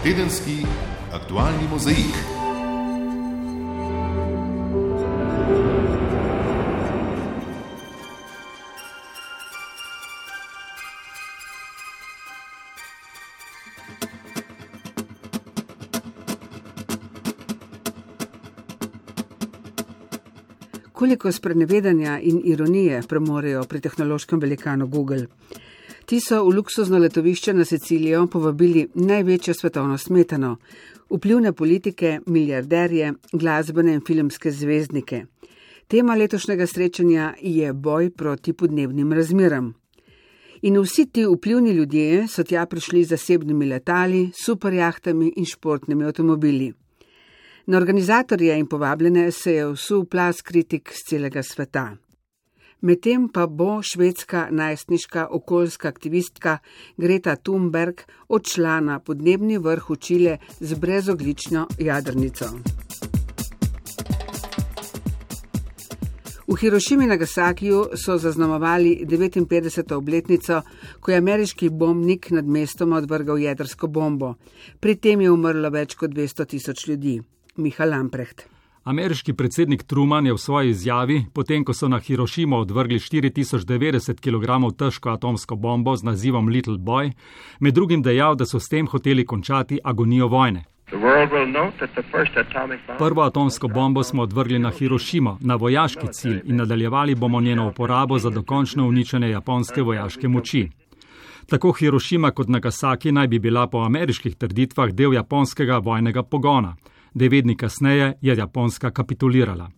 Tedenski aktualni mozaik. Koliko sprenevedanja in ironije premorejo pri tehnološkem velikanu Google? Ti so v luksuzno letovišče na Sicilijo povabili največjo svetovno smetano, vplivne politike, milijarderje, glasbene in filmske zvezdnike. Tema letošnjega srečanja je boj proti podnebnim razmeram. In vsi ti vplivni ljudje so tja prišli z zasebnimi letali, superjahtami in športnimi avtomobili. Na organizatorje in povabljene se je vsul plas kritik z celega sveta. Medtem pa bo švedska najstniška okoljska aktivistka Greta Thunberg odšla na podnebni vrh v Čile z brezoglično jadrnico. V Hirošimi in Nagasakiju so zaznamovali 59. obletnico, ko je ameriški bombnik nad mestom odvrgal jedrsko bombo. Pri tem je umrlo več kot 200 tisoč ljudi. Miha Lamprecht. Ameriški predsednik Truman je v svoji izjavi, potem ko so na Hirošimo odvrgli 4090 kg težko atomsko bombo z nazivom Little Boy, med drugim dejal, da so s tem hoteli končati agonijo vojne. Prvo atomsko bombo smo odvrgli na Hirošimo, na vojaški cilj in nadaljevali bomo njeno uporabo za dokončno uničenje japonske vojaške moči. Tako Hirošima kot Nagasaki naj bi bila po ameriških trditvah del japonskega vojnega pogona. Devet dni kasneje je Japonska kapitulirala.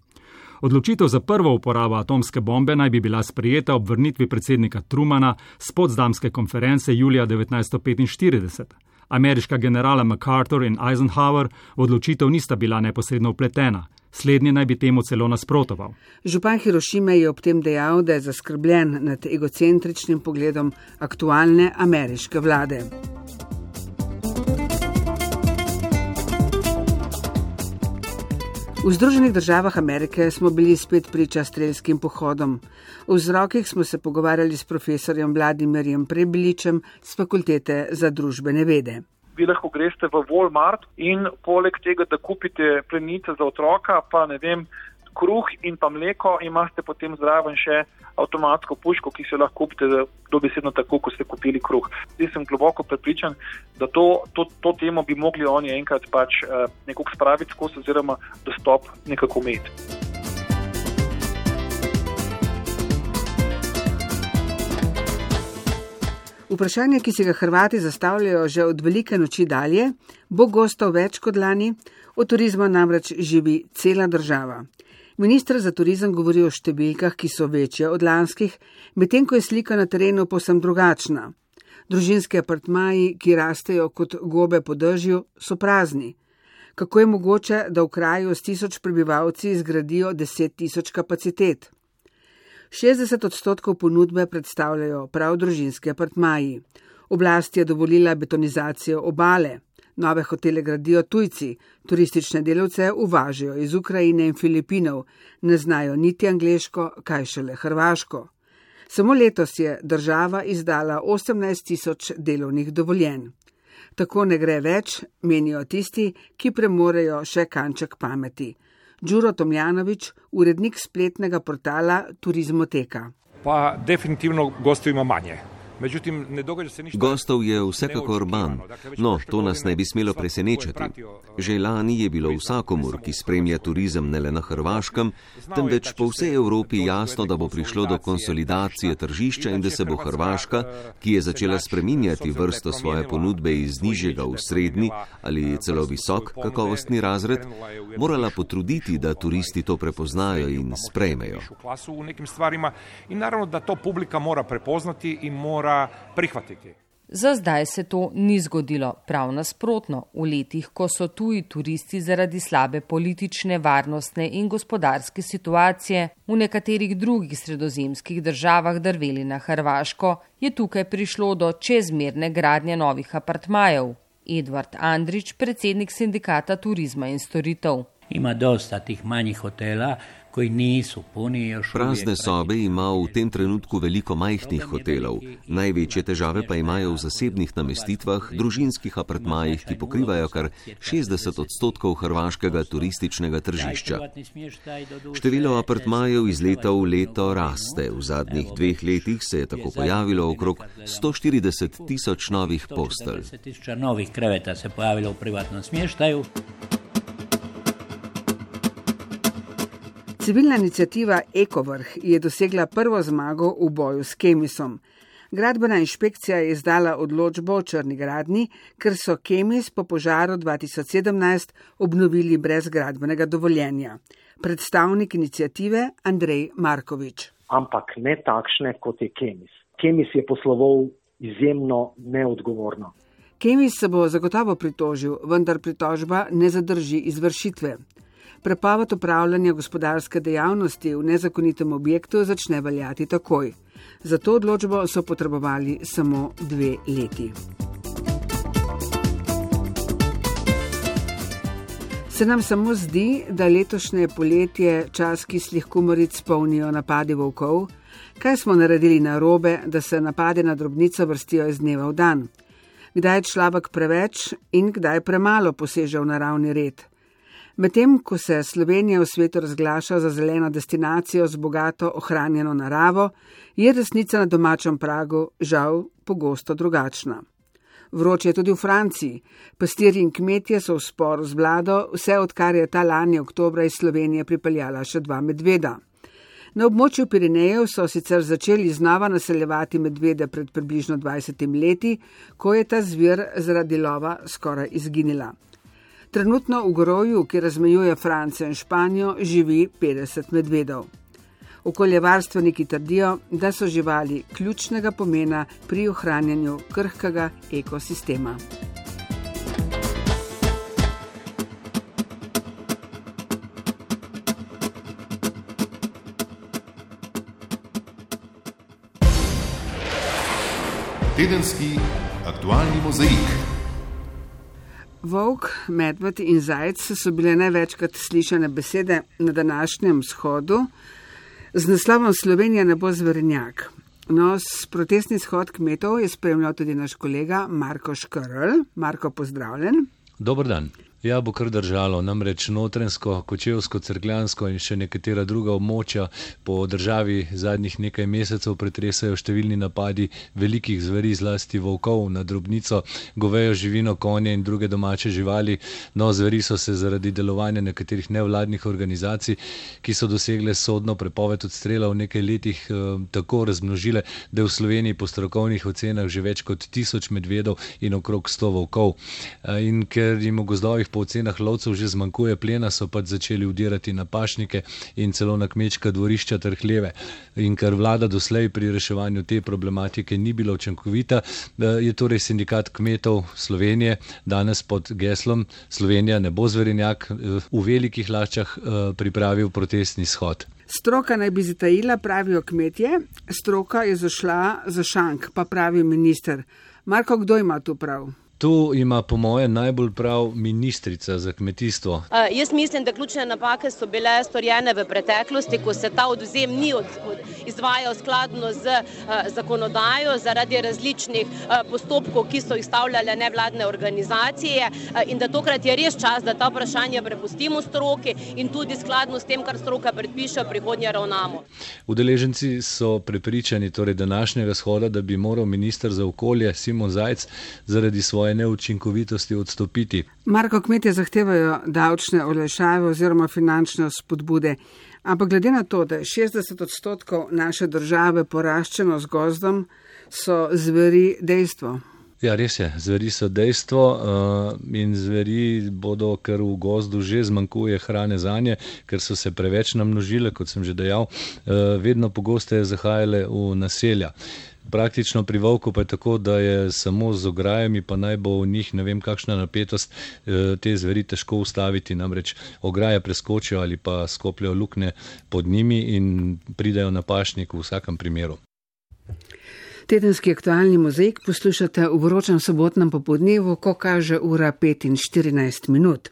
Odločitev za prvo uporabo atomske bombe naj bi bila sprijeta ob vrnitvi predsednika Trumana z podzdamske konference julija 1945. Ameriška generala MacArthur in Eisenhower v odločitev nista bila neposredno upletena. Slednji naj bi temu celo nasprotoval. Župan Hirošime je ob tem dejal, da je zaskrbljen nad egocentričnim pogledom aktualne ameriške vlade. V Združenih državah Amerike smo bili spet priča strelskim pohodom. V vzrokih smo se pogovarjali s profesorjem Vladimirjem Prebiličem z fakultete za družbene vede. Vi lahko greste v Walmart in poleg tega, da kupite plenice za otroka, pa ne vem, kruh in pa mleko, imate potem zraven še avtomatsko puško, ki se lahko kupite dobesedno tako, kot ste kupili kruh. Zdaj sem globoko prepričan, da to, to, to temo bi mogli oni enkrat pač uh, nekako spraviti skozi oziroma dostop nekako imeti. Vprašanje, ki si ga Hrvati zastavljajo že od velike noči dalje, bo gostov več kot lani, od turizma namreč živi cela država. Ministr za turizem govori o številkah, ki so večje od lanskih, medtem ko je slika na terenu posem drugačna. Družinski apartmaji, ki rastejo kot gobe po dežju, so prazni. Kako je mogoče, da v kraju s tisoč prebivalci zgradijo deset tisoč kapacitet? 60 odstotkov ponudbe predstavljajo prav družinski apartmaji. Oblast je dovolila betonizacijo obale. Nove hotele gradijo tujci, turistične delavce uvažajo iz Ukrajine in Filipinov, ne znajo niti angliško, kaj šele hrvaško. Samo letos je država izdala 18 tisoč delovnih dovoljenj. Tako ne gre več, menijo tisti, ki premorejo še kanček pameti. Đuro Tomjanovič, urednik spletnega portala Turizmoteka. Pa definitivno gostov ima manje. Međutim, ne događa se ništa. Gostov je vsekakor manj, no to nas ne bi smelo presenečati. Že lani je bilo vsakomur, ki spremlja turizem ne le na Hrvaškem, temveč po vsej Evropi jasno, da bo prišlo do konsolidacije tržišča in da se bo Hrvaška, ki je začela spreminjati vrsto svoje ponudbe iz nižjega v srednji ali celo visok kakovostni razred, morala potruditi, da turisti to prepoznajo in sprejmejo. In naravno, da to publika mora prepoznati in mora prihvatiti. Za zdaj se to ni zgodilo, prav nasprotno. V letih, ko so tuji turisti zaradi slabe politične, varnostne in gospodarske situacije v nekaterih drugih sredozemskih državah drveli na Hrvaško, je tukaj prišlo do čezmerne gradnje novih apartmajev. Edvard Andrič, predsednik sindikata turizma in storitev. Ima dosta tih manjih hotela, koji nisu puni još Prazne sobe ima v tem trenutku veliko majhnih hotelov. Največje težave pa imajo v zasebnih namestitvah, družinskih apartmajih, ki pokrivajo kar 60 odstotkov hrvaškega turističnega tržišča. Število apartmajev iz leta v leto raste. V zadnjih dveh letih se je tako pojavilo okrog 140 tisoč novih postelj. novih kreveta se pojavilo v privatnem smještaju. Civilna inicijativa Ekovrh je dosegla prvo zmago v boju s Kemisom. Gradbena inšpekcija je izdala odločbo o črni gradni, ker so Kemis po požaru 2017 obnovili brez gradbenega dovoljenja. Predstavnik inicijative Andrej Markovič. Ampak ne takšne, kot je Kemis. Kemis je posloval izjemno neodgovorno. Kemis se bo zagotovo pritožil, vendar pritožba ne zadrži izvršitve prepoved upravljanja gospodarske dejavnosti v nezakonitem objektu začne veljati takoj. Za to odločbo so potrebovali samo dve leti. Se nam samo zdi, da letošnje poletje čas kislih kumaric polnijo napadi volkov? Kaj smo naredili na robe, da se napade na drobnico vrstijo iz dneva v dan? Kdaj je človek preveč in kdaj premalo poseže v naravni red? Medtem ko se Slovenija v svetu razglaša za zeleno destinacijo z bogato ohranjeno naravo, je resnica na domačem pragu žal pogosto drugačna. Vroče je tudi v Franciji. Pastirji in kmetje so v sporu z vlado, vse odkar je ta lani oktobra iz Slovenije pripeljala še dva medveda. Na območju Pirinejev so sicer začeli znova naseljevati medvede pred približno 20 leti, ko je ta zvir zaradi lova skoraj izginila. Trenutno v groju, ki razmejuje Francijo in Španijo, živi 50 medvedov. Okoljevarstveniki trdijo, da so živali ključnega pomena pri ohranjanju krhkega ekosistema. Tedenski aktualni mozaik. Volk, medved in zajec so bile največkrat slišane besede na današnjem shodu z naslovom Slovenija ne bo zvrnjak. No, protestni shod kmetov je spremljal tudi naš kolega Marko Škrl. Marko, pozdravljen. Dobar dan. Ja, bo kar držalo. Namreč notrensko, kočevsko, crkljansko in še nekatera druga območja po državi zadnjih nekaj mesecev pretresajo številni napadi velikih zveri, zlasti volkov na drobnico, govejo živino, konje in druge domače živali. No, zveri so se zaradi delovanja nekaterih nevladnih organizacij, ki so dosegle sodno prepoved odstrela v nekaj letih, eh, tako razmnožile, da je v Sloveniji po strokovnih ocenah že več kot tisoč medvedov in okrog sto volkov. Eh, in ker jim v gozdovih po ocenah lovcev že zmanjkuje plena, so pač začeli udirati na pašnike in celo na kmečka dvorišča ter hleve. In ker vlada doslej pri reševanju te problematike ni bila učinkovita, eh, je torej sindikat kmetov Slovenije danes pod geslom Slovenija ne bo zverenjak eh, v velikih laščah eh, pripravil protestni shod. Stroka naj bi zatajila, pravijo kmetje, stroka je zašla za šank, pa pravi minister. Marko, kdo ima tu prav? Tu ima, po mojem, najbolj prav ministrica za kmetijstvo. Uh, jaz mislim, da ključne napake so bile storjene v preteklosti, ko se ta odvzem ni od, od, izvajal skladno z uh, zakonodajo zaradi različnih uh, postopkov, ki so jih stavljale nevladne organizacije uh, in da tokrat je res čas, da ta vprašanja prepustimo stroki in tudi skladno s tem, kar stroka predpiše, prihodnje ravnamo. Udeleženci so prepričani torej današnjega shoda, da bi moral minister za okolje Simon Zajc zaradi svoje svoje neučinkovitosti odstopiti. Marko, kmetje zahtevajo davčne olešave oziroma finančne spodbude. Ampak glede na to, da je 60 odstotkov naše države poraščeno z gozdom, so zveri dejstvo. Ja, res je, zveri so dejstvo uh, in zveri bodo, ker v gozdu že zmanjkuje hrane za nje, ker so se preveč namnožile, kot sem že dejal, uh, vedno pogosteje zahajale v naselja. Uh, Praktično pri volku pa je tako, da je samo z ograjami, pa naj bo v njih ne vem kakšna napetost, eh, te zveri težko ustaviti, namreč ograje preskočijo ali pa skopljajo lukne pod njimi in pridajo na pašnik v vsakem primeru. Tedenski aktualni mozaik poslušate v vročem sobotnem popodnevu, ko kaže ura 5 in 14 minut.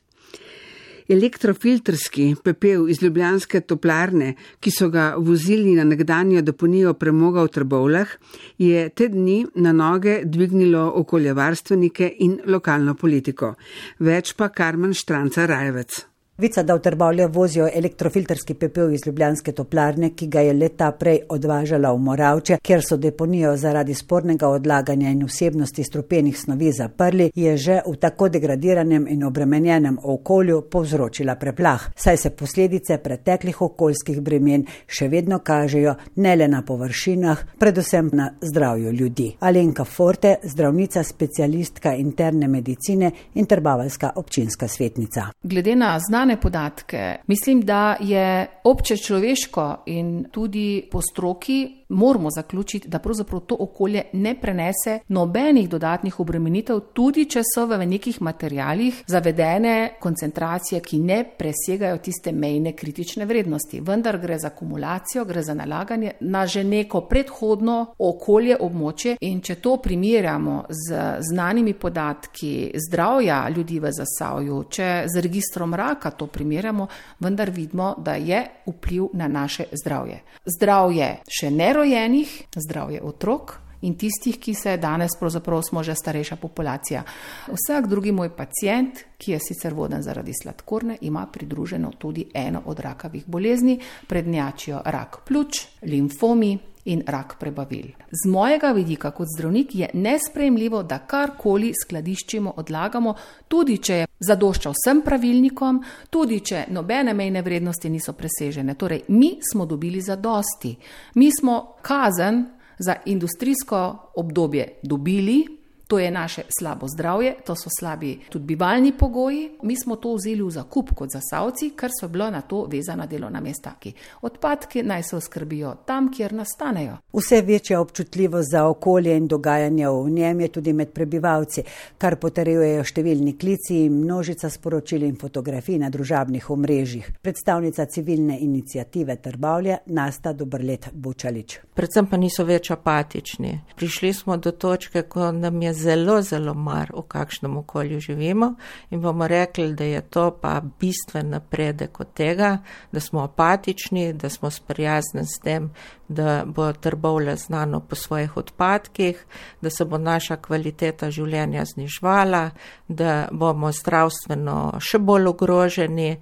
Elektrofiltrski pepel iz ljubljanske toplarne, ki so ga vozili na nekdanjo deponijo premoga v Trbovlah, je te dni na noge dvignilo okoljevarstvenike in lokalno politiko. Več pa Karmen Štranca Rajevec. Vica, da v Trbovlje vozijo elektrofilterski pepel iz Ljubljanske toplarne, ki ga je leta prej odvažala v Moravče, kjer so deponijo zaradi spornega odlaganja in vsebnosti strupenih snovi zaprli, je že v tako degradiranem in obremenjenem okolju povzročila preplah. Saj se posledice preteklih okoljskih bremen še vedno kažejo ne le na površinah, predvsem na zdravju ljudi. Alenka Forte, zdravnica specialistka interne medicine in trbavalska občinska svetnica. Glede na znanje znane podatke. Mislim, da je obče človeško in tudi po stroki moramo zaključiti, da pravzaprav to okolje ne prenese nobenih dodatnih obremenitev, tudi če so v nekih materijalih zavedene koncentracije, ki ne presegajo tiste mejne kritične vrednosti. Vendar gre za akumulacijo, gre za nalaganje na že neko predhodno okolje, območje in če to primerjamo z znanimi podatki zdravja ljudi v zasavju, če z registrom raka to primerjamo, vendar vidimo, da je vpliv na naše zdravje. Zdravje še ne rojenih, zdravje otrok. In tistih, ki se danes, pravzaprav smo že starejša populacija. Vsak drugi moj pacijent, ki je sicer voden zaradi sladkorne, ima pridruženo tudi eno od rakavih bolezni, prednjačijo rak pljuč, limfomi, in rak prebavil. Z mojega vidika kot zdravnik je nespremljivo, da karkoli skladiščimo, odlagamo, tudi če je zadoščal vsem pravilnikom, tudi če nobene mejne vrednosti niso presežene. Torej, mi smo dobili za dosti. Mi smo kazen za industrijsko obdobje dobili, To je naše slabo zdravje, to so slabi tudi bivalni pogoji. Mi smo to vzeli v zakup kot zasavci, ker so bila na to vezana delovna mesta. Odpadki naj se oskrbijo tam, kjer nastanejo. Vse večja občutljivost za okolje in dogajanje v njem je tudi med prebivalci, kar potrjujejo številni klici in množica sporočil in fotografij na družabnih omrežjih. Predstavnica civilne inicijative Trbavlja Nasta Dobrlet Bučalič. Predvsem pa niso več apatični. Prišli smo do točke, ko nam je zelo, zelo mar, v kakšnem okolju živimo in bomo rekli, da je to pa bistven napredek od tega, da smo apatični, da smo sprijazni s tem, da bo trbovle znano po svojih odpadkih, da se bo naša kvaliteta življenja znižvala, da bomo zdravstveno še bolj ogroženi.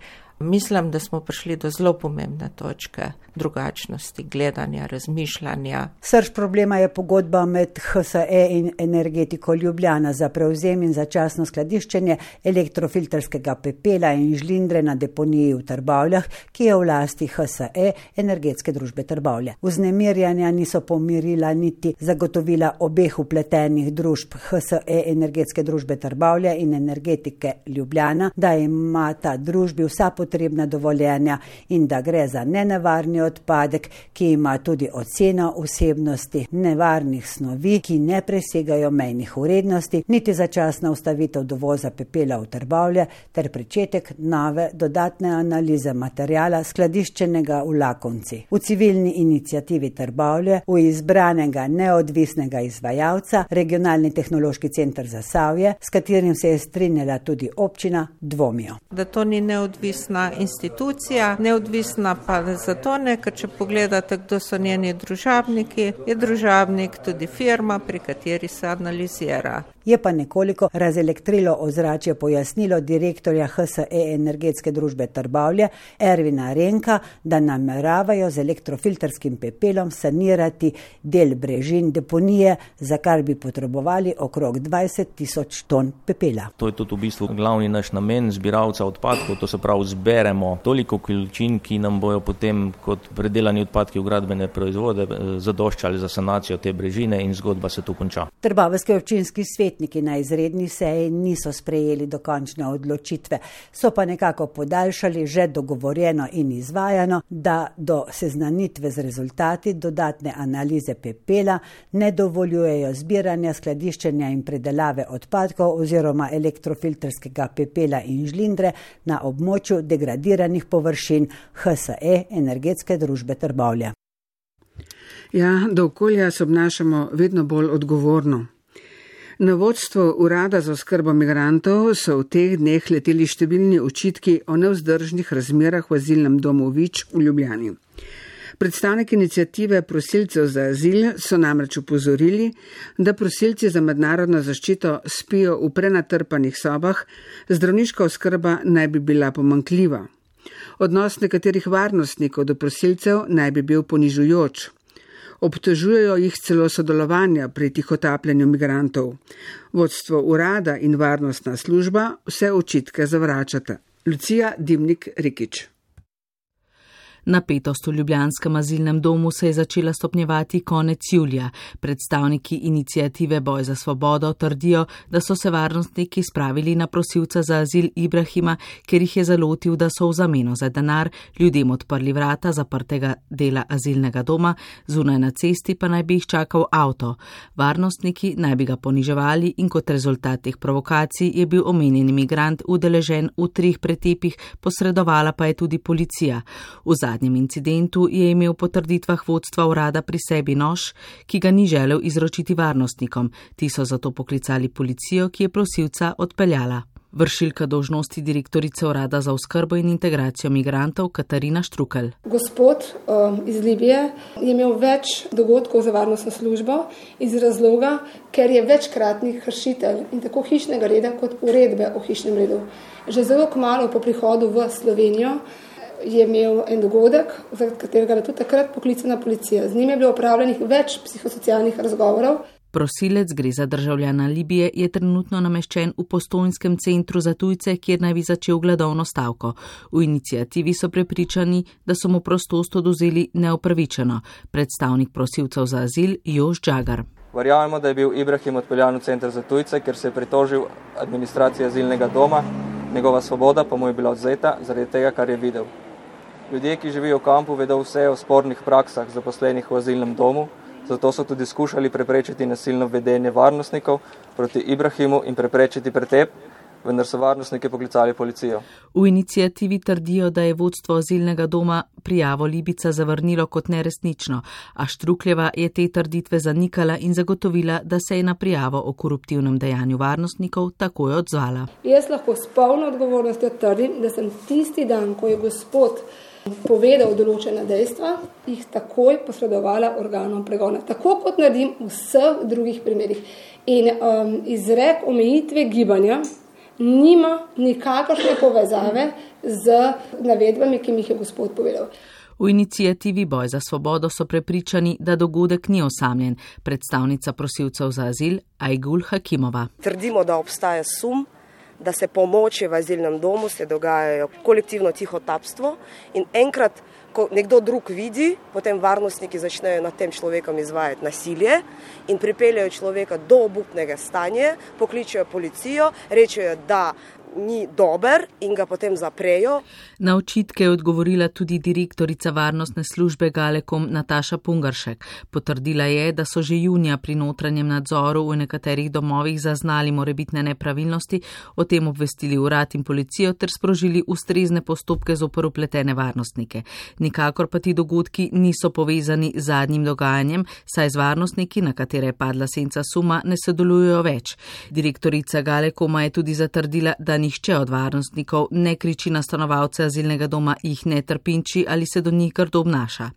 Mislim, da smo prišli do zelo pomembne točke drugačnosti gledanja, razmišljanja. Srč problema je pogodba med HSE in energetiko Ljubljana za prevzem in začasno skladiščenje elektrofiltrskega pepela in žlindre na deponiji v Trbavljah, ki je v lasti HSE energetske družbe Trbavlje. Vznemirjanja niso pomirila niti zagotovila obeh upletenih družb HSE energetske družbe Trbavlje in energetike Ljubljana, da ima ta družbi vsa potrebna dovoljenja in da gre za nenevarni odpadek, ki ima tudi oceno vsebnosti nevarnih snovi, ki ne presegajo mejnih urednosti, niti začasna ustavitev dovoza pepela v Trbavlje ter pričetek nove dodatne analize materijala skladiščenega v Lakonci. V civilni inicijativi Trbavlje v izbranega neodvisnega izvajalca regionalni tehnološki center za Savje, s katerim se je strinjala tudi občina, dvomijo. Da to ni neodvisna institucija, neodvisna pa zato ne, ker če pogledate, kdo so njeni družabniki, je družabnik tudi firma, pri kateri se analizira je pa nekoliko razelektrilo ozračje pojasnilo direktorja HSE energetske družbe Trbavlje Ervina Renka, da nameravajo z elektrofilterskim pepelom sanirati del brežin deponije, za kar bi potrebovali okrog 20 tisoč ton pepela. To je tudi v bistvu glavni naš namen zbiralca odpadkov, to se pravi zberemo toliko količin, ki nam bojo potem kot predelani odpadki v gradbene proizvode eh, zadoščali za sanacijo te brežine in zgodba se tu konča. Trbavski občinski svet svetniki na izredni seji niso sprejeli dokončne odločitve, so pa nekako podaljšali že dogovorjeno in izvajano, da do seznanitve z rezultati dodatne analize pepela ne dovoljujejo zbiranja, skladiščenja in predelave odpadkov oziroma elektrofiltrskega pepela in žlindre na območju degradiranih površin HSE energetske družbe Trbovlja. Ja, do okolja se obnašamo vedno bolj odgovorno. Na vodstvo Urada za oskrbo migrantov so v teh dneh leteli številni očitki o nevzdržnih razmerah v azilnem domu Vič v Ljubljani. Predstavniki inicijative prosilcev za azil so namreč upozorili, da prosilci za mednarodno zaščito spijo v prenatrpanih sobah, zdravniška oskrba naj bi bila pomankljiva. Odnos nekaterih varnostnikov do prosilcev naj bi bil ponižujoč obtožujejo jih celo sodelovanja pri tihotapljanju migrantov. Vodstvo urada in varnostna služba vse očitke zavračata. Lucija Dimnik Rikič. Napetost v Ljubljanskem azilnem domu se je začela stopnjevati konec julija. Predstavniki inicijative Boj za svobodo trdijo, da so se varnostniki spravili na prosilca za azil Ibrahima, ker jih je zalotil, da so v zameno za denar ljudem odprli vrata zaprtega dela azilnega doma, zunaj na cesti pa naj bi jih čakal avto. Varnostniki naj bi ga poniževali in kot rezultat teh provokacij je bil omenjeni migrant udeležen v treh pretepih, posredovala pa je tudi policija zadnjem incidentu je imel po trditvah vodstva urada pri sebi nož, ki ga ni želel izročiti varnostnikom. Ti so zato poklicali policijo, ki je prosilca odpeljala. Vršilka dožnosti direktorice urada za oskrbo in integracijo migrantov Katarina Štrukel. Gospod um, iz Libije je imel več dogodkov za varnostno službo iz razloga, ker je večkratni kršitelj in tako hišnega reda kot uredbe o hišnem redu. Že zelo kmalo po prihodu v Slovenijo je imel en dogodek, za katerega je tudi takrat poklicana policija. Z njim je bilo upravljenih več psihosocialnih razgovorov. Prosilec gre za državljana Libije, je trenutno nameščen v postojnskem centru za tujce, kjer naj bi začel gladovno stavko. V inicijativi so prepričani, da so mu prostost oduzeli neopravičeno. Predstavnik prosilcev za azil Jož Džagar. Verjamemo, da je bil Ibrahim odpeljan v center za tujce, ker se je pritožil administraciji azilnega doma, njegova svoboda pa mu je bila odzeta zaradi tega, kar je videl. Ljudje, ki živijo v kampu, vedo vse o spornih praksah zaposlenih v azilnem domu, zato so tudi skušali preprečiti nasilno vedenje varnostnikov proti Ibrahimu in preprečiti pretep, vendar so varnostniki poklicali policijo. V inicijativi trdijo, da je vodstvo azilnega doma prijavo Libica zavrnilo kot neresnično, a Štrukljeva je te trditve zanikala in zagotovila, da se je na prijavo o koruptivnem dejanju varnostnikov takoj odzvala. Jaz lahko s polno odgovornostjo trdim, da sem tisti dan, ko je gospod povedal določena dejstva, jih takoj posredovala organom pregona, tako kot naredim v vseh drugih primerih. In um, izrek omejitve gibanja nima nikakršne povezave z navedbami, ki mi jih je gospod povedal. V inicijativi Boj za svobodo so prepričani, da dogodek ni osamljen. Predstavnica prosilcev za azil Aigul Hakimova. Trdimo, da obstaja sum, da se pomoči v azilnem domu, se dogajajo kolektivno tihotapstvo in enkrat, ko nekdo drug vidi, potem varnostniki začnejo nad tem človekom izvajati nasilje in pripeljajo človeka do obupnega stanja, pokličejo policijo, rečejo, da ni dober in ga potem zaprejo. Na očitke je odgovorila tudi direktorica varnostne službe Galekom Nataša Pungaršek. Potrdila je, da so že junija pri notranjem nadzoru v nekaterih domovih zaznali morebitne nepravilnosti, o tem obvestili urad in policijo ter sprožili ustrezne postopke z oporupletene varnostnike. Nikakor pa ti dogodki niso povezani z zadnjim dogajanjem, saj z varnostniki, na katere je padla senca suma, ne sodelujo več. Direktorica Galekoma je tudi zatrdila, da nihče od varnostnikov ne kriči na stanovalce azilnega doma, jih ne trpinči ali se do njih grdo obnaša.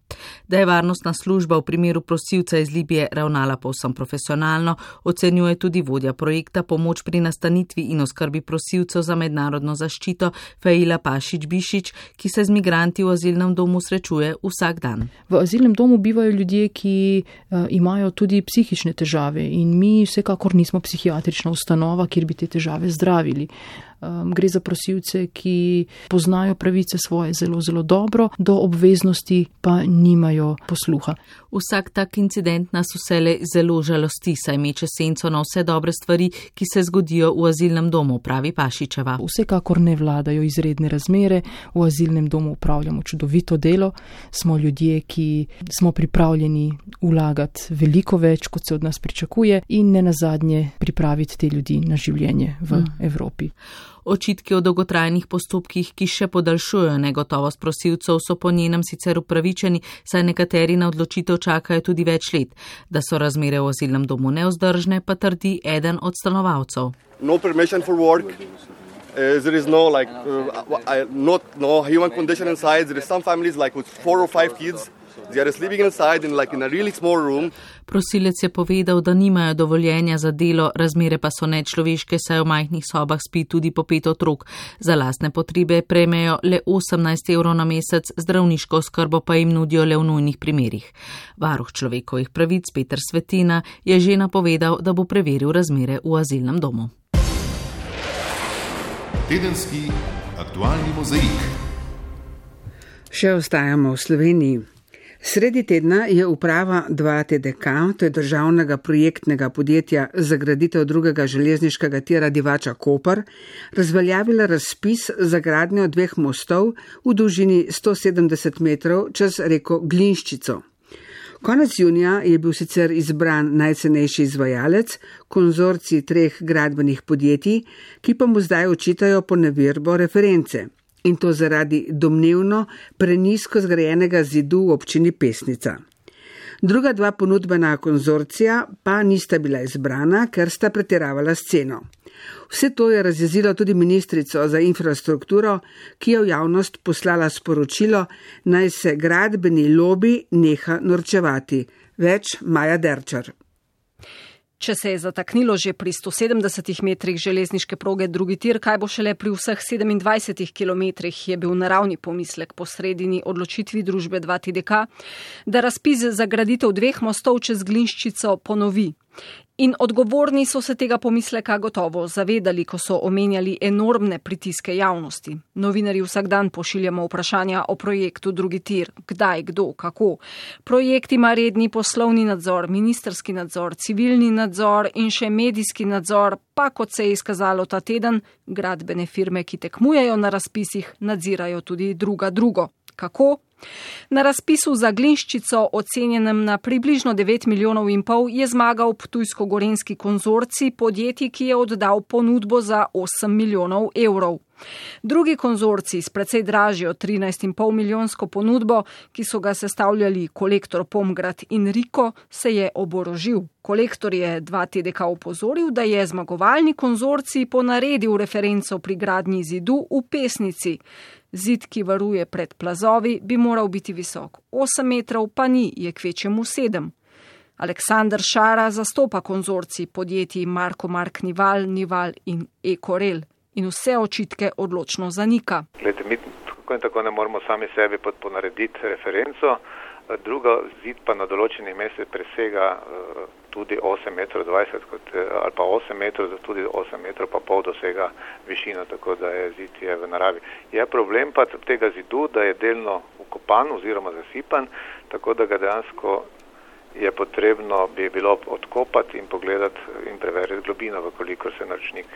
Da je varnostna služba v primeru prosilca iz Libije ravnala povsem profesionalno, ocenjuje tudi vodja projekta Pomoč pri nastanitvi in oskrbi prosilcev za mednarodno zaščito Fejla Pašič Bišič, ki se z migranti v azilnem domu srečuje vsak dan. V azilnem domu bivajo ljudje, ki uh, imajo tudi psihične težave in mi vsekakor nismo psihiatrična ustanova, kjer bi te težave zdravili. Um, gre za prosilce, ki poznajo pravice svoje zelo, zelo dobro, do obveznosti pa nimajo posluha. Vsak tak incident nas vse le zelo žalosti, saj meče senco na vse dobre stvari, ki se zgodijo v azilnem domu, pravi Pašičeva. Vsekakor ne vladajo izredne razmere, v azilnem domu upravljamo čudovito delo, smo ljudje, ki smo pripravljeni vlagati veliko več, kot se od nas pričakuje in ne nazadnje pripraviti te ljudi na življenje v mm. Evropi. Očitki o dolgotrajnih postopkih, ki še podaljšujejo negotovost prosilcev, so po njenem sicer upravičeni, saj nekateri na odločitev čakajo tudi več let. Da so razmere v azilnem domu neozdržne, pa trdi eden od stanovalcev. No Uh, there is no like uh, not no human condition inside. There is some families like with four or five kids. Prosilec je povedal, da nimajo dovoljenja za delo, razmere pa so nečloveške, saj v majhnih sobah spi tudi po pet otrok. Za lastne potrebe prejmejo le 18 evrov na mesec, zdravniško skrbo pa jim nudijo le v nujnih primerjih. Varuh človekovih pravic Petr Svetina je že napovedal, da bo preveril razmere v azilnem domu. Tedenski aktualni mozaik. Še ostajamo v Sloveniji. Sredi tedna je uprava 2TDK, to je državnega projektnega podjetja za graditev drugega železniškega tira Divača Koper, razveljavila razpis za gradnjo dveh mostov v dolžini 170 metrov čez reko Glinščico. Konec junija je bil sicer izbran najcenejši izvajalec, konzorci treh gradbenih podjetij, ki pa mu zdaj očitajo poneverbo reference in to zaradi domnevno prenisko zgrajenega zidu v občini Pesnica. Druga dva ponudbena konzorcija pa nista bila izbrana, ker sta pretiravala s ceno. Vse to je razjezilo tudi ministrico za infrastrukturo, ki je v javnost poslala sporočilo, naj se gradbeni lobby neha norčevati. Več Maja Derčar. Če se je zataknilo že pri 170 metrih železniške proge drugi tir, kaj bo šele pri vseh 27 km, je bil naravni pomislek po sredini odločitvi družbe 2TDK, da razpis za graditev dveh mostov čez Glinščico ponovi. In odgovorni so se tega pomisleka gotovo zavedali, ko so omenjali enormne pritiske javnosti. Novinari vsak dan pošiljamo vprašanja o projektu drugi tir, kdaj, kdo, kako. Projekt ima redni poslovni nadzor, ministerski nadzor, civilni nadzor in še medijski nadzor, pa kot se je izkazalo ta teden, gradbene firme, ki tekmujejo na razpisih, nadzirajo tudi druga drugo. Kako? Na razpisu za Glinščico, ocenjenem na približno 9 milijonov in pol, je zmagal Ptujsko-Gorenski konzorci, podjetji, ki je oddal ponudbo za 8 milijonov evrov. Drugi konzorci s precej dražjo 13,5 milijonsko ponudbo, ki so ga sestavljali kolektor Pomgrad in Riko, se je oborožil. Kolektor je dva TDK upozoril, da je zmagovalni konzorci ponaredil referenco pri gradnji zidu v pesnici. Zid, ki varuje pred plazovi, bi moral biti visok 8 metrov, pa ni, je kvečemu 7. Aleksandr Šara zastopa konzorci podjetij Marko Mark Nival, Nival in Ekorel in vse očitke odločno zanika. Glede, mi tako in tako ne moramo sami sebi ponarediti referenco, druga zid pa na določenih mestih presega uh, tudi 8,20 metrov kot, eh, ali pa 8 metrov, tudi 8 metrov pa pol dosega višino, tako da je zid je v naravi. Je problem pa tega zidu, da je delno ukopan oziroma zasipan, tako da ga dejansko je potrebno bi bilo odkopati in pogledati in preveriti globino, vkolikor se naročnik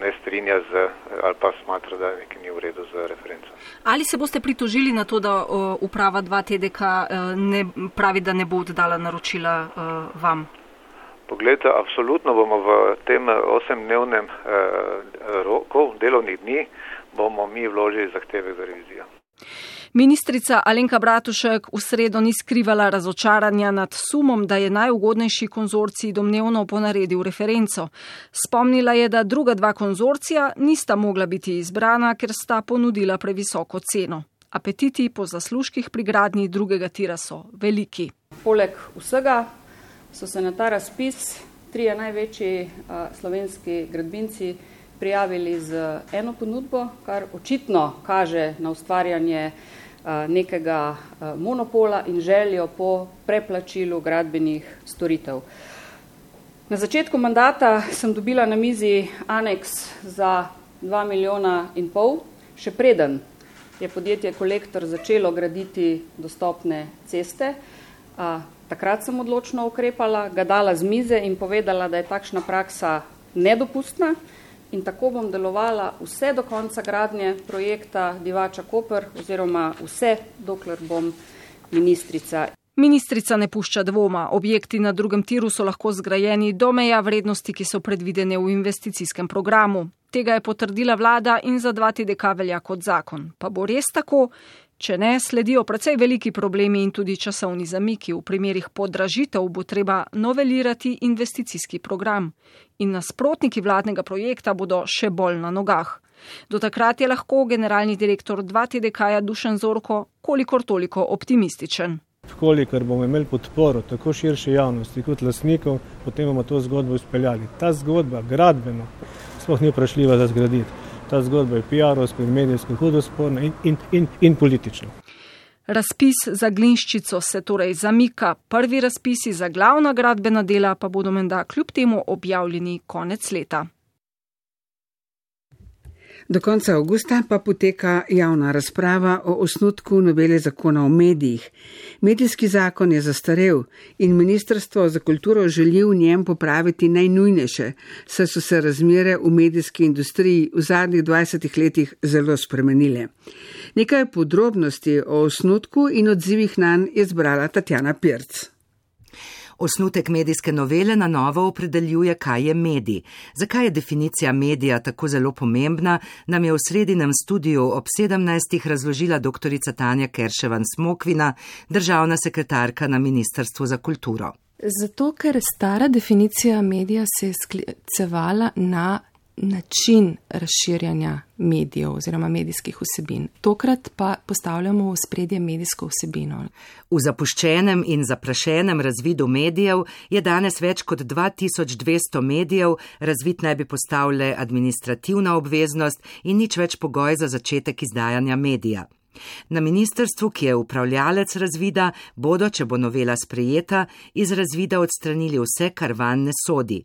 ne strinja z ali pa smatra, da nekaj ni v redu z referenco. Ali se boste pritožili na to, da uprava 2TDK e, ne, pravi, da ne bo oddala naročila uh, vam? Poglejte, absolutno bomo v tem osemdnevnem uh, roku delovnih dni bomo mi vložili zahteve za revizijo. Ministrica Alenka Bratušek v sredo ni skrivala razočaranja nad sumom, da je najugodnejši konzorcij domnevno ponaredil referenco. Spomnila je, da druga dva konzorcija nista mogla biti izbrana, ker sta ponudila previsoko ceno. Apetiti po zaslužkih pri gradnji drugega tira so veliki. Poleg vsega so se na ta razpis trije največji uh, slovenski gradbinci prijavili z eno ponudbo, kar očitno kaže na ustvarjanje nekega monopola in željo po preplačilu gradbenih storitev. Na začetku mandata sem dobila na mizi aneks za 2 milijona in pol, še preden je podjetje Kolektor začelo graditi dostopne ceste. Takrat sem odločno ukrepala, ga dala z mize in povedala, da je takšna praksa nedopustna in tako bom delovala vse do konca gradnje projekta Divača Koper oziroma vse, dokler bom ministrica. Ministrica ne pušča dvoma, objekti na drugem tiru so lahko zgrajeni do meja vrednosti, ki so predvidene v investicijskem programu. Tega je potrdila vlada in za dva TDK velja kot zakon. Pa bo res tako? Če ne, sledijo precej veliki problemi in tudi časovni zamiki. V primerih podražitev bo treba novelirati investicijski program in nasprotniki vladnega projekta bodo še bolj na nogah. Do takrat je lahko generalni direktor 2TDK-ja Dušan Zorko kolikor toliko optimističen. Kolikor bomo imeli podporo tako širše javnosti kot lasnikov, potem bomo to zgodbo izpeljali. Ta zgodba, gradbeno, sploh ni vprašljiva za zgraditi ta zgodba je PR-ovsko in medijsko hudo sporna in, in, in, in politično. Razpis za Glinščico se torej zamika, prvi razpisi za glavna gradbena dela pa bodo menda kljub temu objavljeni konec leta. Do konca avgusta pa poteka javna razprava o osnutku novele zakona o medijih. Medijski zakon je zastarel in Ministrstvo za kulturo želi v njem popraviti najnujnejše, saj so se razmere v medijski industriji v zadnjih 20 letih zelo spremenile. Nekaj podrobnosti o osnutku in odzivih na nj je zbrala Tatjana Pirc. Osnutek medijske novele na novo opredeljuje, kaj je medij. Zakaj je definicija medija tako zelo pomembna, nam je v sredinem studiju ob 17. razložila dr. Tanja Kerševan Smokvina, državna sekretarka na Ministrstvu za kulturo. Zato, ker stara definicija medija se je sklicevala na način razširjanja medijev oziroma medijskih vsebin. Tokrat pa postavljamo v spredje medijsko vsebino. V zapuščenem in zaprašenem razvidu medijev je danes več kot 2200 medijev, razvid naj bi postavljale administrativna obveznost in nič več pogoj za začetek izdajanja medija. Na ministrstvu, ki je upravljalec razvida, bodo, če bo novela sprejeta, iz razvida odstranili vse, kar van ne sodi.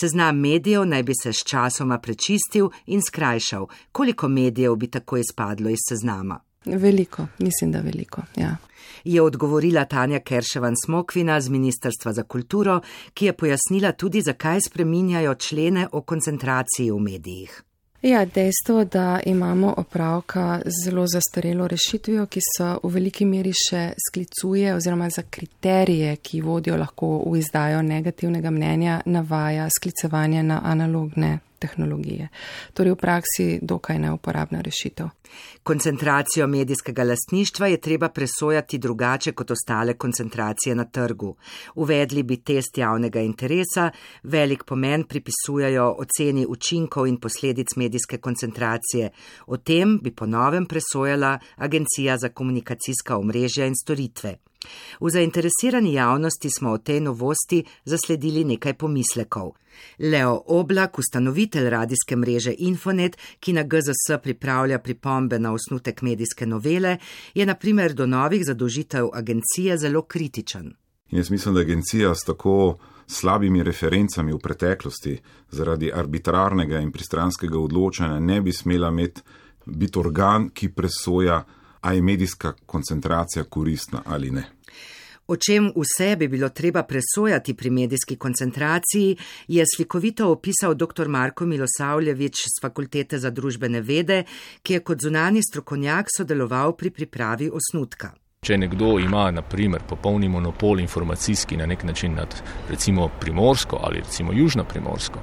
Seznam medijev naj bi se s časoma prečistil in skrajšal. Koliko medijev bi tako izpadlo iz seznama? Veliko, mislim, da veliko. Ja. Je odgovorila Tanja Kerševan Smokvina z Ministrstva za kulturo, ki je pojasnila tudi, zakaj spreminjajo člene o koncentraciji v medijih. Ja, dejstvo, da imamo opravka z zelo zastarelo rešitvijo, ki se v veliki meri še sklicuje oziroma za kriterije, ki vodijo lahko v izdajo negativnega mnenja, navaja sklicevanje na analogne tehnologije. Torej v praksi dokaj neuporabna rešitev. Koncentracijo medijskega lastništva je treba presojati drugače kot ostale koncentracije na trgu. Uvedli bi test javnega interesa, velik pomen pripisujajo oceni učinkov in posledic medijske koncentracije. O tem bi ponovem presojala Agencija za komunikacijska omrežja in storitve. V zainteresirani javnosti smo o tej novosti zasledili nekaj pomislekov. Leo Oblak, ustanovitelj radijske mreže Infonet, ki na GZS pripravlja pripombe na osnutek medijske novele, je na primer do novih zadolžitev agencije zelo kritičen. Jaz mislim, da agencija s tako slabimi referencami v preteklosti zaradi arbitrarnega in pristranskega odločanja ne bi smela imeti biti organ, ki presoja a je medijska koncentracija koristna ali ne. O čem vse bi bilo treba presojati pri medijski koncentraciji, je slikovito opisal dr. Marko Milosavljevič z Fakultete za družbene vede, ki je kot zunani strokovnjak sodeloval pri pripravi osnutka. Če nekdo ima, na primer, popolni monopol informacijski na nek način nad recimo primorsko ali recimo južno primorsko,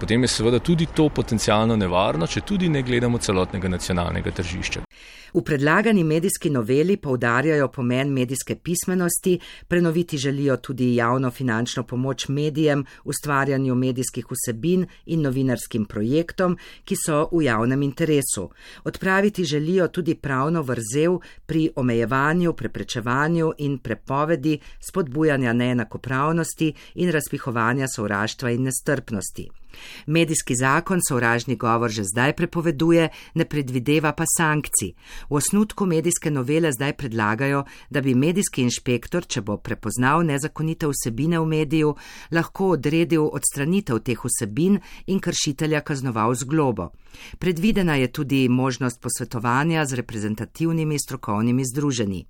potem je seveda tudi to potencijalno nevarno, če tudi ne gledamo celotnega nacionalnega tržišča. V predlagani medijski noveli poudarjajo pomen medijske pismenosti, prenoviti želijo tudi javno finančno pomoč medijem, ustvarjanju medijskih vsebin in novinarskim projektom, ki so v javnem interesu. Odpraviti želijo tudi pravno vrzel pri omejevanju, preprečevanju in prepovedi spodbujanja neenakopravnosti in razpihovanja sovraštva in nestrpnosti. Medijski zakon sovražni govor že zdaj prepoveduje, ne predvideva pa sankcij. V osnutku medijske novele zdaj predlagajo, da bi medijski inšpektor, če bo prepoznal nezakonite vsebine v mediju, lahko odredil odstranitev teh vsebin in kršitelja kaznoval z globo. Predvidena je tudi možnost posvetovanja z reprezentativnimi strokovnimi združenji.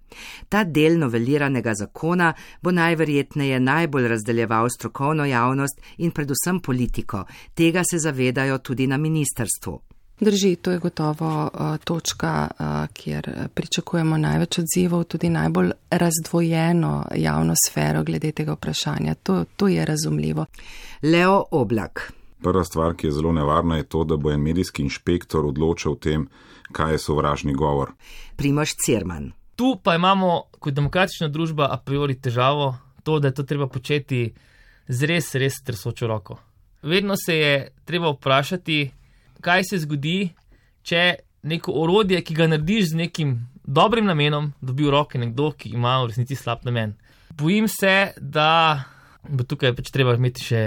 Ta del noveliranega zakona bo najverjetneje najbolj razdeljeval strokovno javnost in predvsem politiko. Tega se zavedajo tudi na ministerstvu. Drži, to je gotovo uh, točka, uh, kjer pričakujemo največ odzivov, tudi najbolj razdvojeno javno sfero glede tega vprašanja. To, to je razumljivo. Leo Oblak. Prva stvar, ki je zelo nevarna, je to, da bo en medijski inšpektor odločal o tem, kaj je sovražni govor. Primoš Cerman. Tu pa imamo kot demokratična družba a priori težavo, to, da je to treba početi z res, res tresočo roko. Vedno se je treba vprašati, kaj se zgodi, če neko orodje, ki ga narediš z nekim dobrim namenom, dobi v roke nekdo, ki ima v resnici slab namen. Bojim se, da bo tukaj pač treba imeti še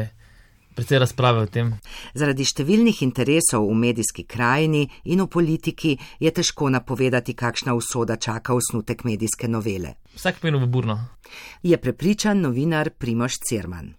precej razprave o tem. Zaradi številnih interesov v medijski krajini in v politiki je težko napovedati, kakšna usoda čaka osnutek medijske novele. Vsak pomeni v burno. Je prepričan novinar Primoš Cerman.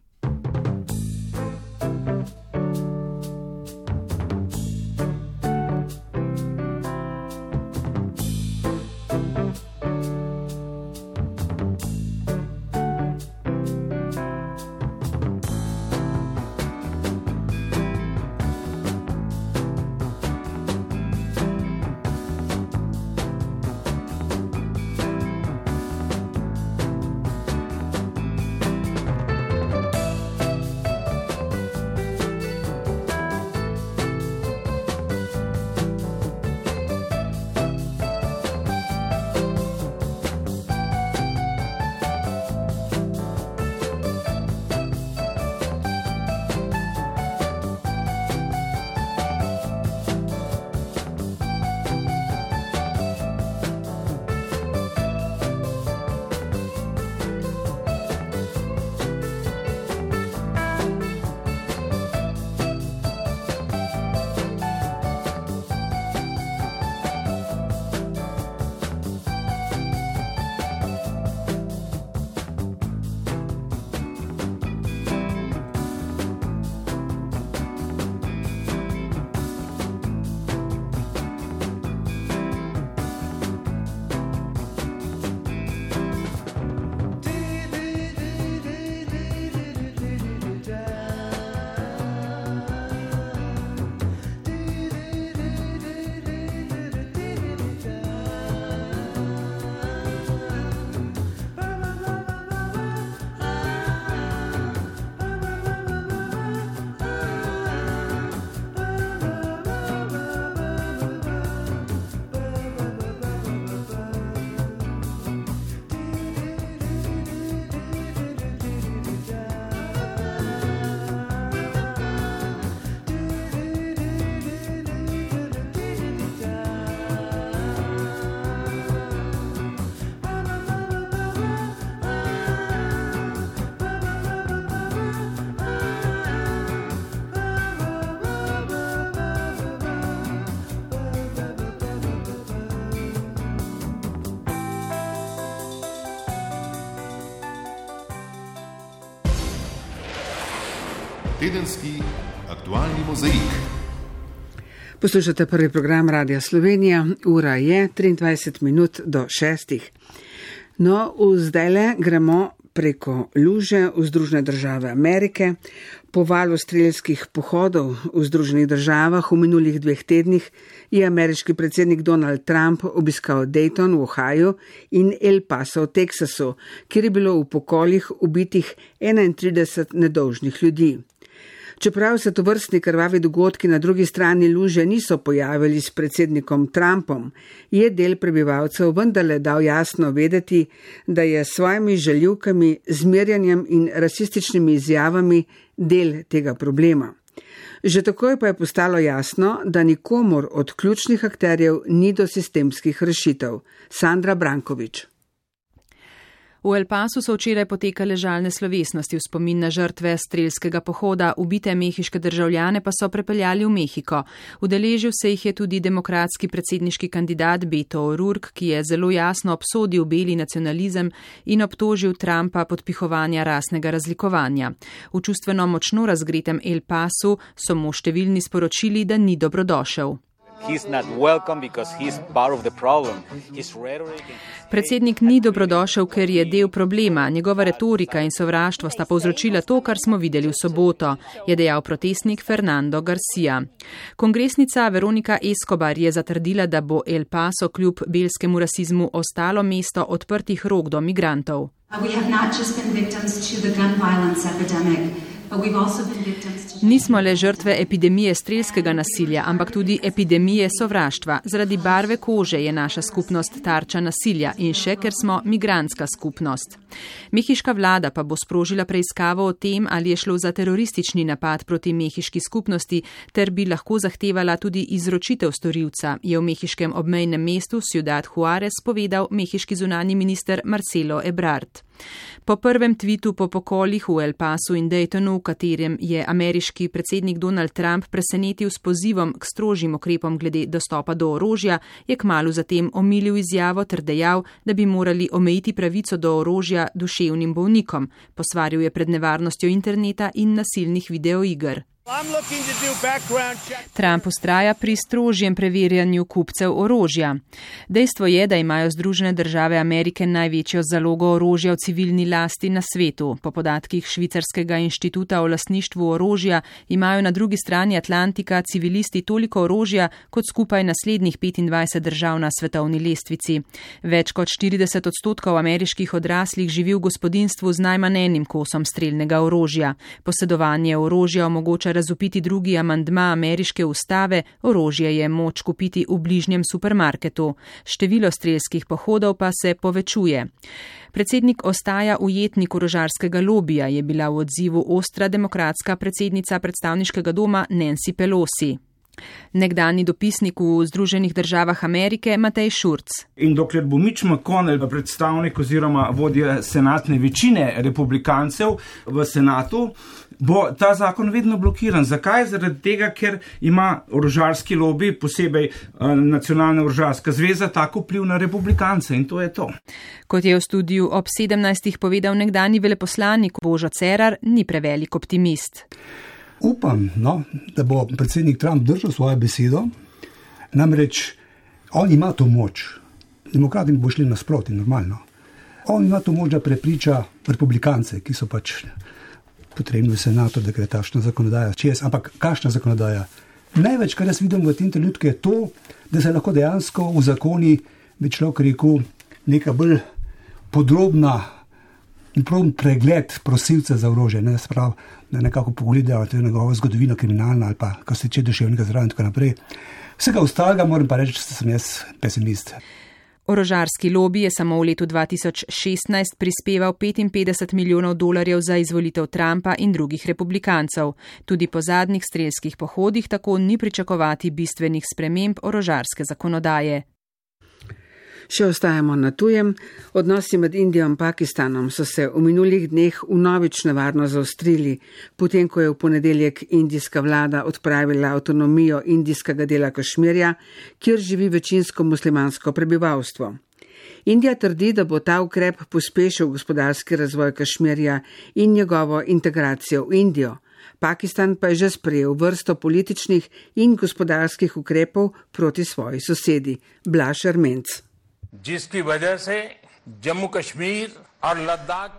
Tedenski aktualni mozaik. Poslušate prvi program Radia Slovenija, ura je 23 minut do 6. No, zdaj le gremo preko luže v Združene države Amerike. Po valu strelskih pohodov v Združenih državah v minulih dveh tednih je ameriški predsednik Donald Trump obiskal Dayton v Ohio in El Paso v Teksasu, kjer je bilo v pokoljih ubitih 31 nedolžnih ljudi. Čeprav se to vrstni krvavi dogodki na drugi strani luže niso pojavili s predsednikom Trumpom, je del prebivalcev vendarle dal jasno vedeti, da je s svojimi željivkami, zmerjanjem in rasističnimi izjavami del tega problema. Že takoj pa je postalo jasno, da nikomor od ključnih akterjev ni do sistemskih rešitev. Sandra Brankovič. V El Pasu so včeraj potekale žalne slovesnosti v spomin na žrtve strelskega pohoda, ubite mehiške državljane pa so prepeljali v Mehiko. Udeležil se jih je tudi demokratski predsedniški kandidat Beto O'Rourke, ki je zelo jasno obsodil beli nacionalizem in obtožil Trumpa podpihovanja rasnega razlikovanja. V čustveno močno razgretem El Pasu so mu številni sporočili, da ni dobrodošel. Predsednik ni dobrodošel, ker je del problema. Njegova retorika in sovraštvo sta povzročila to, kar smo videli v soboto, je dejal protestnik Fernando Garcia. Kongresnica Veronika Escobar je zatrdila, da bo El Paso kljub belskemu rasizmu ostalo mesto odprtih rok do migrantov. Uh, Nismo le žrtve epidemije strelskega nasilja, ampak tudi epidemije sovraštva. Zaradi barve kože je naša skupnost tarča nasilja in še, ker smo migranska skupnost. Mehiška vlada pa bo sprožila preiskavo o tem, ali je šlo za teroristični napad proti mehiški skupnosti, ter bi lahko zahtevala tudi izročitev storilca, je v mehiškem obmejnem mestu Ciudad Juarez povedal mehiški zunani minister Marcelo Ebrard. Po prvem tvitu po pokolih v El Pasu in Daytonu, v katerem je ameriški predsednik Donald Trump presenetil s pozivom k strožjim ukrepom glede dostopa do orožja, je kmalo zatem omilil izjavo ter dejal, da bi morali omejiti pravico do orožja duševnim bolnikom. Posvaril je pred nevarnostjo interneta in nasilnih videoiger. Trump ustraja pri strožjem preverjanju kupcev orožja. Dejstvo je, da imajo Združene države Amerike največjo zalogo orožja v civilni lasti na svetu. Po podatkih Švicarskega inštituta o lasništvu orožja imajo na drugi strani Atlantika civilisti toliko orožja kot skupaj naslednjih 25 držav na svetovni lestvici. Več kot 40 odstotkov ameriških odraslih živi v gospodinstvu z najmanj enim kosom streljnega orožja. Posedovanje orožja omogoča razupiti drugi amandma ameriške ustave, orožje je moč kupiti v bližnjem supermarketu. Število strelskih pohodov pa se povečuje. Predsednik ostaja ujetnik orožarskega lobija, je bila v odzivu ostra demokratska predsednica predstavniškega doma Nancy Pelosi. Nekdani dopisnik v Združenih državah Amerike Matej Šurc. In dokler bo Mitch McConnell, predstavnik oziroma vodja senatne večine republikancev v senatu, bo ta zakon vedno blokiran. Zakaj? Zaradi tega, ker ima orožarski lobby, posebej uh, nacionalna orožarska zveza, tako vpliv na republikance in to je to. Kot je v studiu ob 17. povedal nekdani veleposlanik Božo Cerar, ni prevelik optimist. Upam, no, da bo predsednik Trump držal svojo besedo, namreč on ima to moč. Demokrati bo šli nasproti, normalno. On ima to moč, da prepriča republikance, ki so pač potrebni v senatu, da gre tašna zakonodaja čez. Ampak kakšna zakonodaja? Največ, kar jaz vidim v tem trenutku, je to, da se lahko dejansko v zakoni, bi človek rekel, neka bolj podrobna in proben pregled prosilca za orožje, ne sprav, da nekako pogledajo to njegovo zgodovino kriminalna ali pa kar se tiče duševnega zdravja in tako naprej. Vsega ostalega moram pa reči, da sem jaz pesimist. Orožarski lobby je samo v letu 2016 prispeval 55 milijonov dolarjev za izvolitev Trumpa in drugih republikancev. Tudi po zadnjih strelskih pohodih tako ni pričakovati bistvenih sprememb orožarske zakonodaje. Še ostajamo na tujem. Odnosi med Indijo in Pakistanom so se v minulih dneh vnovič nevarno zaostrili, potem ko je v ponedeljek indijska vlada odpravila avtonomijo indijskega dela Kašmirja, kjer živi večinsko muslimansko prebivalstvo. Indija trdi, da bo ta ukrep pospešil gospodarski razvoj Kašmirja in njegovo integracijo v Indijo. Pakistan pa je že sprejel vrsto političnih in gospodarskih ukrepov proti svoji sosedi, Blaž Armenc.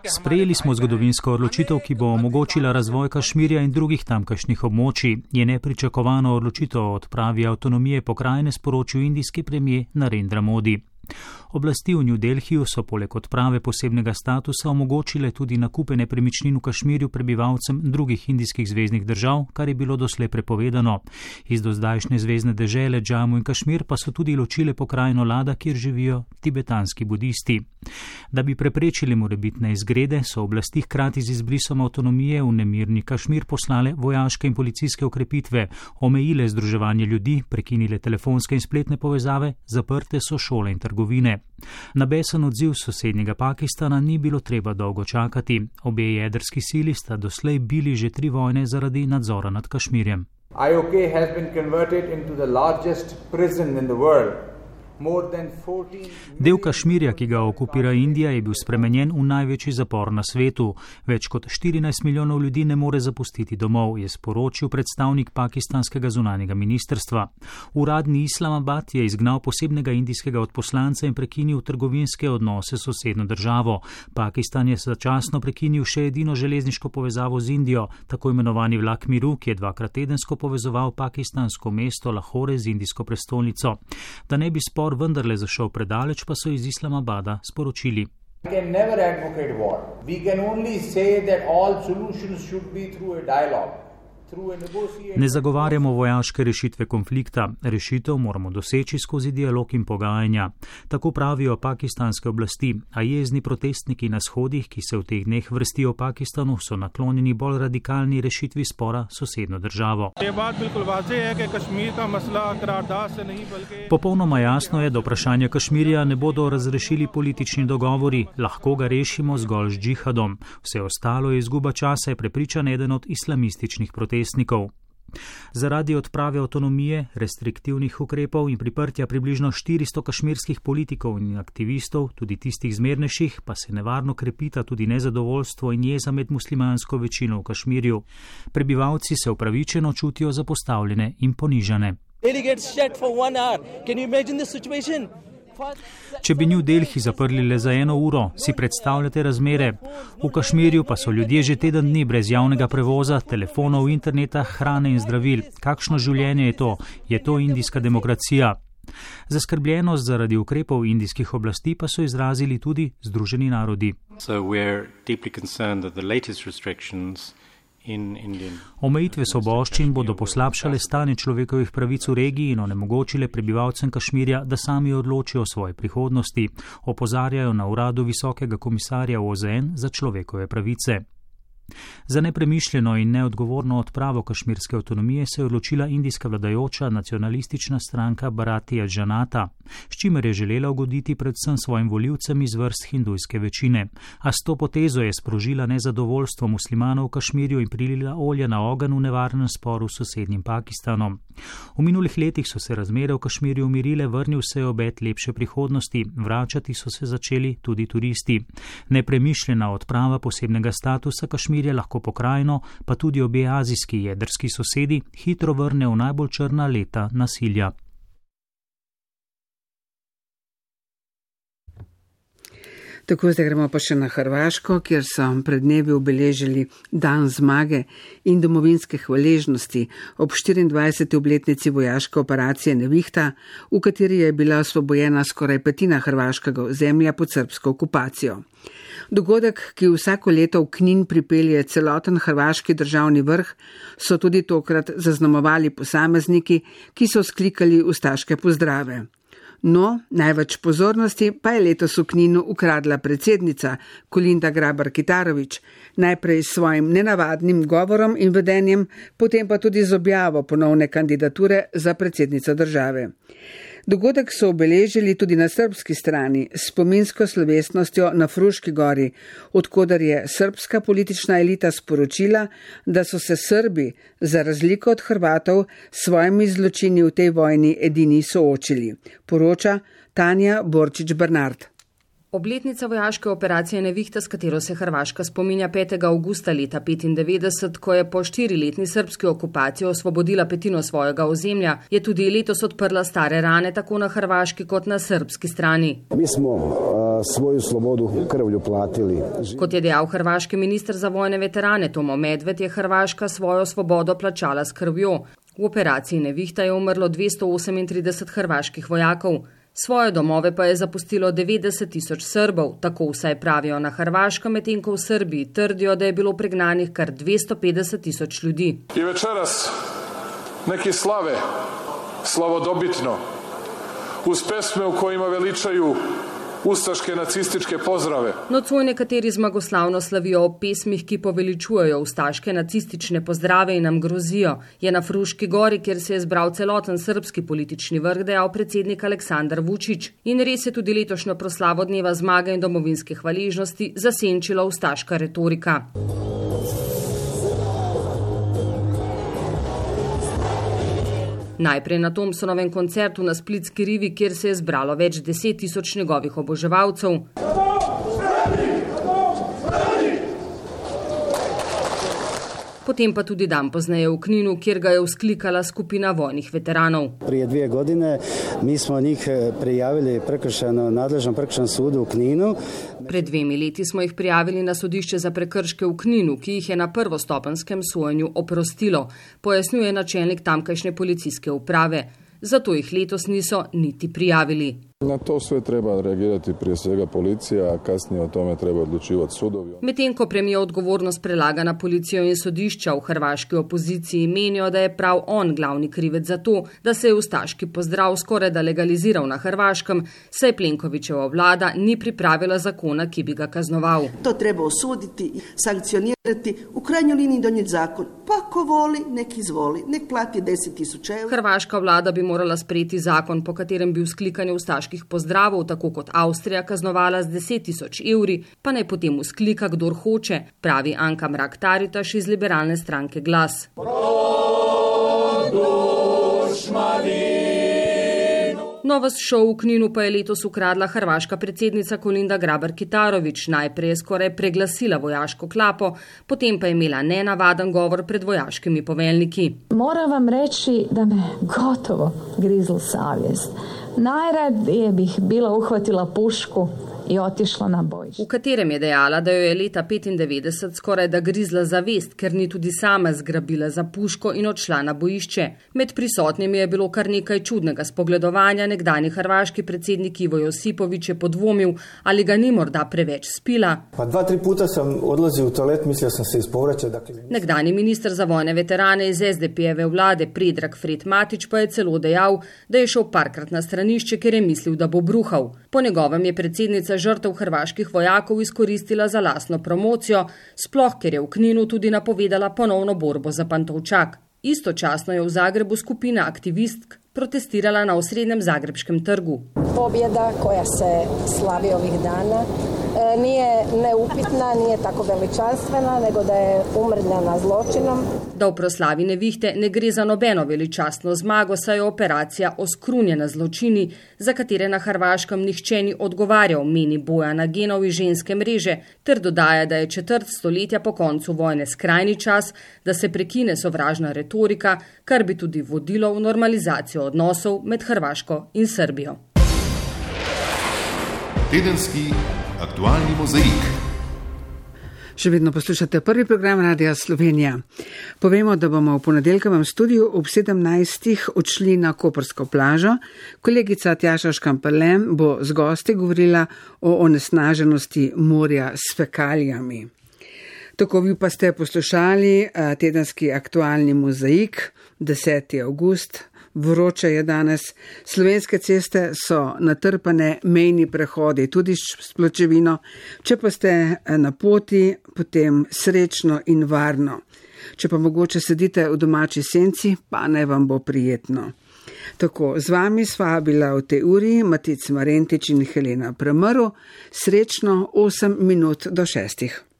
Sprejeli smo zgodovinsko odločitev, ki bo omogočila razvoj Kašmirja in drugih tamkajšnjih območij. Je nepričakovano odločitev o odpravi avtonomije pokrajine sporočil indijski premijer Narendra Modi. Oblasti v New Delhiju so poleg odprave posebnega statusa omogočile tudi nakupe nepremičnin v Kašmirju prebivalcem drugih indijskih zvezdnih držav, kar je bilo doslej prepovedano. Iz do zdajšnje zvezdne dežele Džamu in Kašmir pa so tudi ločile pokrajino Lada, kjer živijo tibetanski budisti. Da bi preprečili morebitne izgrede, so oblasti hkrati z izbrisom avtonomije v nemirni Kašmir poslale vojaške in policijske ukrepitve, omejile združevanje ljudi, prekinile telefonske in spletne povezave, zaprte so šole in trgovine. Na besen odziv sosednjega Pakistana ni bilo treba dolgo čakati. Obe jedrski sili sta doslej bili že tri vojne zaradi nadzora nad Kašmirjem. IOK has been converted into the largest prison in the world. Del Kašmirja, ki ga okupira Indija, je bil spremenjen v največji zapor na svetu. Več kot 14 milijonov ljudi ne more zapustiti domov, je sporočil predstavnik pakistanskega zunanjega ministrstva. Uradni Islamabad je izgnal posebnega indijskega odposlanca in prekinil trgovinske odnose s sosedno državo. Pakistan je začasno prekinil še edino železniško povezavo z Indijo, tako imenovani vlak miru, ki je dvakrat tedensko povezoval pakistansko mesto Lahore z indijsko prestolnico. Da ne bi spor vendarle zašel predaleč, pa so iz Islamabada sporočili. We can never advocate war. We can only say that all solutions should be through a dialogue. Ne zagovarjamo vojaške rešitve konflikta, rešitev moramo doseči skozi dialog in pogajanja. Tako pravijo pakistanske oblasti, a jezni protestniki na shodih, ki se v teh dneh vrstijo v Pakistanu, so naklonjeni bolj radikalni rešitvi spora s sosedno državo. Popolnoma jasno je, da vprašanja Kašmirja ne bodo razrešili politični dogovori, lahko ga rešimo zgolj z džihadom. Vse ostalo je izguba časa, je prepričan eden od islamističnih protestnikov protestnikov. Zaradi odprave avtonomije, restriktivnih ukrepov in priprtja približno 400 kašmirskih politikov in aktivistov, tudi tistih zmernejših, pa se nevarno krepita tudi nezadovoljstvo in jeza med muslimansko večino v Kašmirju. Prebivalci se upravičeno čutijo zapostavljene in ponižane. Če bi New Delhi zaprli le za eno uro, si predstavljate razmere. V Kašmirju pa so ljudje že teden dni brez javnega prevoza, telefonov, interneta, hrane in zdravil. Kakšno življenje je to? Je to indijska demokracija? Zaskrbljenost zaradi ukrepov indijskih oblasti pa so izrazili tudi Združeni narodi. So Omejitve soboščin bodo poslabšale stanje človekovih pravic v regiji in onemogočile prebivalcem Kašmirja, da sami odločijo o svoji prihodnosti, opozarjajo na uradu visokega komisarja OZN za človekove pravice. Za nepremišljeno in neodgovorno odpravo kašmirske avtonomije se je odločila indijska vladajoča nacionalistična stranka Baratija Džanata, s čimer je želela ugoditi predvsem svojim voljivcem iz vrst hindujske večine, a s to potezo je sprožila nezadovoljstvo muslimanov v Kašmirju in prilila olje na ogen v nevarnem sporu s sosednjim Pakistanom. V minulih letih so se razmere v Kašmirju umirile, vrnil se je obet lepše prihodnosti, vračati so se začeli tudi turisti. Nepremišljena odprava posebnega statusa Kašmirja Kašmirje lahko pokrajino, pa tudi obe azijski jedrski sosedi, hitro vrne v najbolj črna leta nasilja. Tako zdaj gremo pa še na Hrvaško, kjer so pred dnevi obeležili dan zmage in domovinske hvaležnosti ob 24. obletnici vojaške operacije Nevihta, v kateri je bila osvobojena skoraj petina hrvaškega ozemlja pod srpsko okupacijo. Dogodek, ki vsako leto v Knin pripelje celoten hrvaški državni vrh, so tudi tokrat zaznamovali posamezniki, ki so sklikali ustaške pozdrave. No, največ pozornosti pa je letos v Kninu ukradla predsednica Kolinda Grabar Kitarovič, najprej s svojim nenavadnim govorom in vedenjem, potem pa tudi z objavo ponovne kandidature za predsednico države. Dogodek so obeležili tudi na srpski strani s spominsko slovesnostjo na Fruški gori, odkudar je srpska politična elita sporočila, da so se Srbi, za razliko od Hrvatov, s svojimi zločini v tej vojni edini soočili, poroča Tanja Borčič Bernard. Obletnica vojaške operacije Nevihta, s katero se Hrvaška spominja 5. augusta leta 1995, ko je po štiriletni srpski okupaciji osvobodila petino svojega ozemlja, je tudi letos odprla stare rane tako na hrvaški kot na srpski strani. Mi smo uh, svojo svobodo krvlju platili. Kot je dejal hrvaški minister za vojne veterane Tomo Medved, je Hrvaška svojo svobodo plačala s krvjo. V operaciji Nevihta je umrlo 238 hrvaških vojakov. Svoje domove pa je zapustilo 90 tisoč Srbov, tako vsaj pravijo na Hrvaškem, medtem ko v Srbiji trdijo, da je bilo pregnanih kar 250 tisoč ljudi. In večeras neki slave, slavodobitno, uz pesme, v kojima veličaju ustaške nacističke pozdrave. Nocoj nekateri zmagoslavno slavijo o pesmih, ki poveličujejo ustaške nacistične pozdrave in nam grozijo. Je na Fruški gori, kjer se je zbral celoten srpski politični vrh, dejal predsednik Aleksandar Vučić. In res je tudi letošnjo proslavo dneva zmage in domovinske hvaležnosti zasenčila ustaška retorika. Najprej na Tomsonovem koncertu na Splitski rivi, kjer se je zbralo več deset tisoč njegovih oboževalcev. potem pa tudi dan pozneje v Kninu, kjer ga je vzklikala skupina vojnih veteranov. Prije dvije godine mi smo njih eh, prijavili prekršeno nadležnom prekršenem sudu v Kninu. Pred dvemi leti smo jih prijavili na sodišče za prekrške v Kninu, ki jih je na prvostopenskem sojenju oprostilo, pojasnjuje načelnik tamkajšnje policijske uprave. Zato jih letos niso niti prijavili. Na to sve treba reagirati prije svega policija, a kasnije o tome treba odlučivati sudovi. Medtem ko premijo odgovornost prelaga na policijo in sodišča v hrvaški opoziciji menijo, da je prav on glavni krivec za to, da se je ustaški pozdrav skoraj da legaliziral na Hrvaškem, saj Plenkovičeva vlada ni pripravila zakona, ki bi ga kaznoval. To treba osuditi, sankcionirati, v krajnjoj liniji donijeti zakon. Pa ko voli, nek izvoli, nek plati 10 tisoč evrov. Hrvaška vlada bi morala sprejeti zakon, po katerem bi vzklikanje ustaških vojaških pozdravov, tako kot Avstrija, kaznovala z 10 tisoč evri, pa naj potem usklika, kdor hoče, pravi Anka Mrak-Taritaš iz liberalne stranke Glas. Novo šov v Kninu pa je letos ukradla hrvaška predsednica Kolinda Grabar Kitarovič. Najprej je skoraj preglasila vojaško klapo, potem pa je imela nenavaden govor pred vojaškimi poveljniki. Moram vam reči, da me gotovo grizl savjest. Najradije bih bila uhvatila pušku i otišla na bojište. V katerem je dejala, da jo je leta 95 skoraj da grizla zavest, ker ni tudi sama zgrabila za puško in odšla na bojišče. Med prisotnimi je bilo kar nekaj čudnega spogledovanja, nekdani hrvaški predsednik Ivo Josipovič je podvomil, ali ga ni morda preveč spila. Pa dva, tri puta sem odlazil v toalet, mislil sem se izpovreče. Dakle... Nekdani minister za vojne veterane iz SDP-eve vlade Predrag Fred Matič pa je celo dejal, da je šel parkrat na stranišče, ker je mislil, da bo bruhal. Po njegovem je predsednica žrtev hrvaških vojakov izkoristila za lasno promocijo, sploh ker je v Kninu tudi napovedala ponovno borbo za Pantovčak. Istočasno je v Zagrebu skupina aktivistk protestirala na osrednjem zagrebskem trgu. Pobjeda, koja se slavi ovih dana, nije neupitna, nije tako veličanstvena, nego da je umrljena zločinom. Da v proslavi nevihte ne gre za nobeno veličastno zmago, saj je operacija oskrunjena zločini, za katere na Hrvaškem nihče ni odgovarjal, meni boja na genovi ženske mreže, ter dodaja, da je četrt stoletja po koncu vojne skrajni čas, da se prekine sovražna retorika, kar bi tudi vodilo v normalizacijo odnosov med Hrvaško in Srbijo. Tedenski aktualni mozaik. Še vedno poslušate prvi program Radia Slovenija. Povemo, da bomo v ponedeljkovem studiu ob 17. odšli na Kopersko plažo. Kolegica Tjaša Škampelem bo z gosti govorila o onesnaženosti morja s fekalijami. Tako vi pa ste poslušali eh, tedenski aktualni mozaik 10. august vroče je danes. Slovenske ceste so natrpane, mejni prehodi tudi s pločevino. Če pa ste eh, na poti, potem srečno in varno. Če pa mogoče sedite v domači senci, pa naj vam bo prijetno. Tako, z vami sva bila v tej uri Matic Marentič in Helena Premrl. Srečno 8 minut do 6.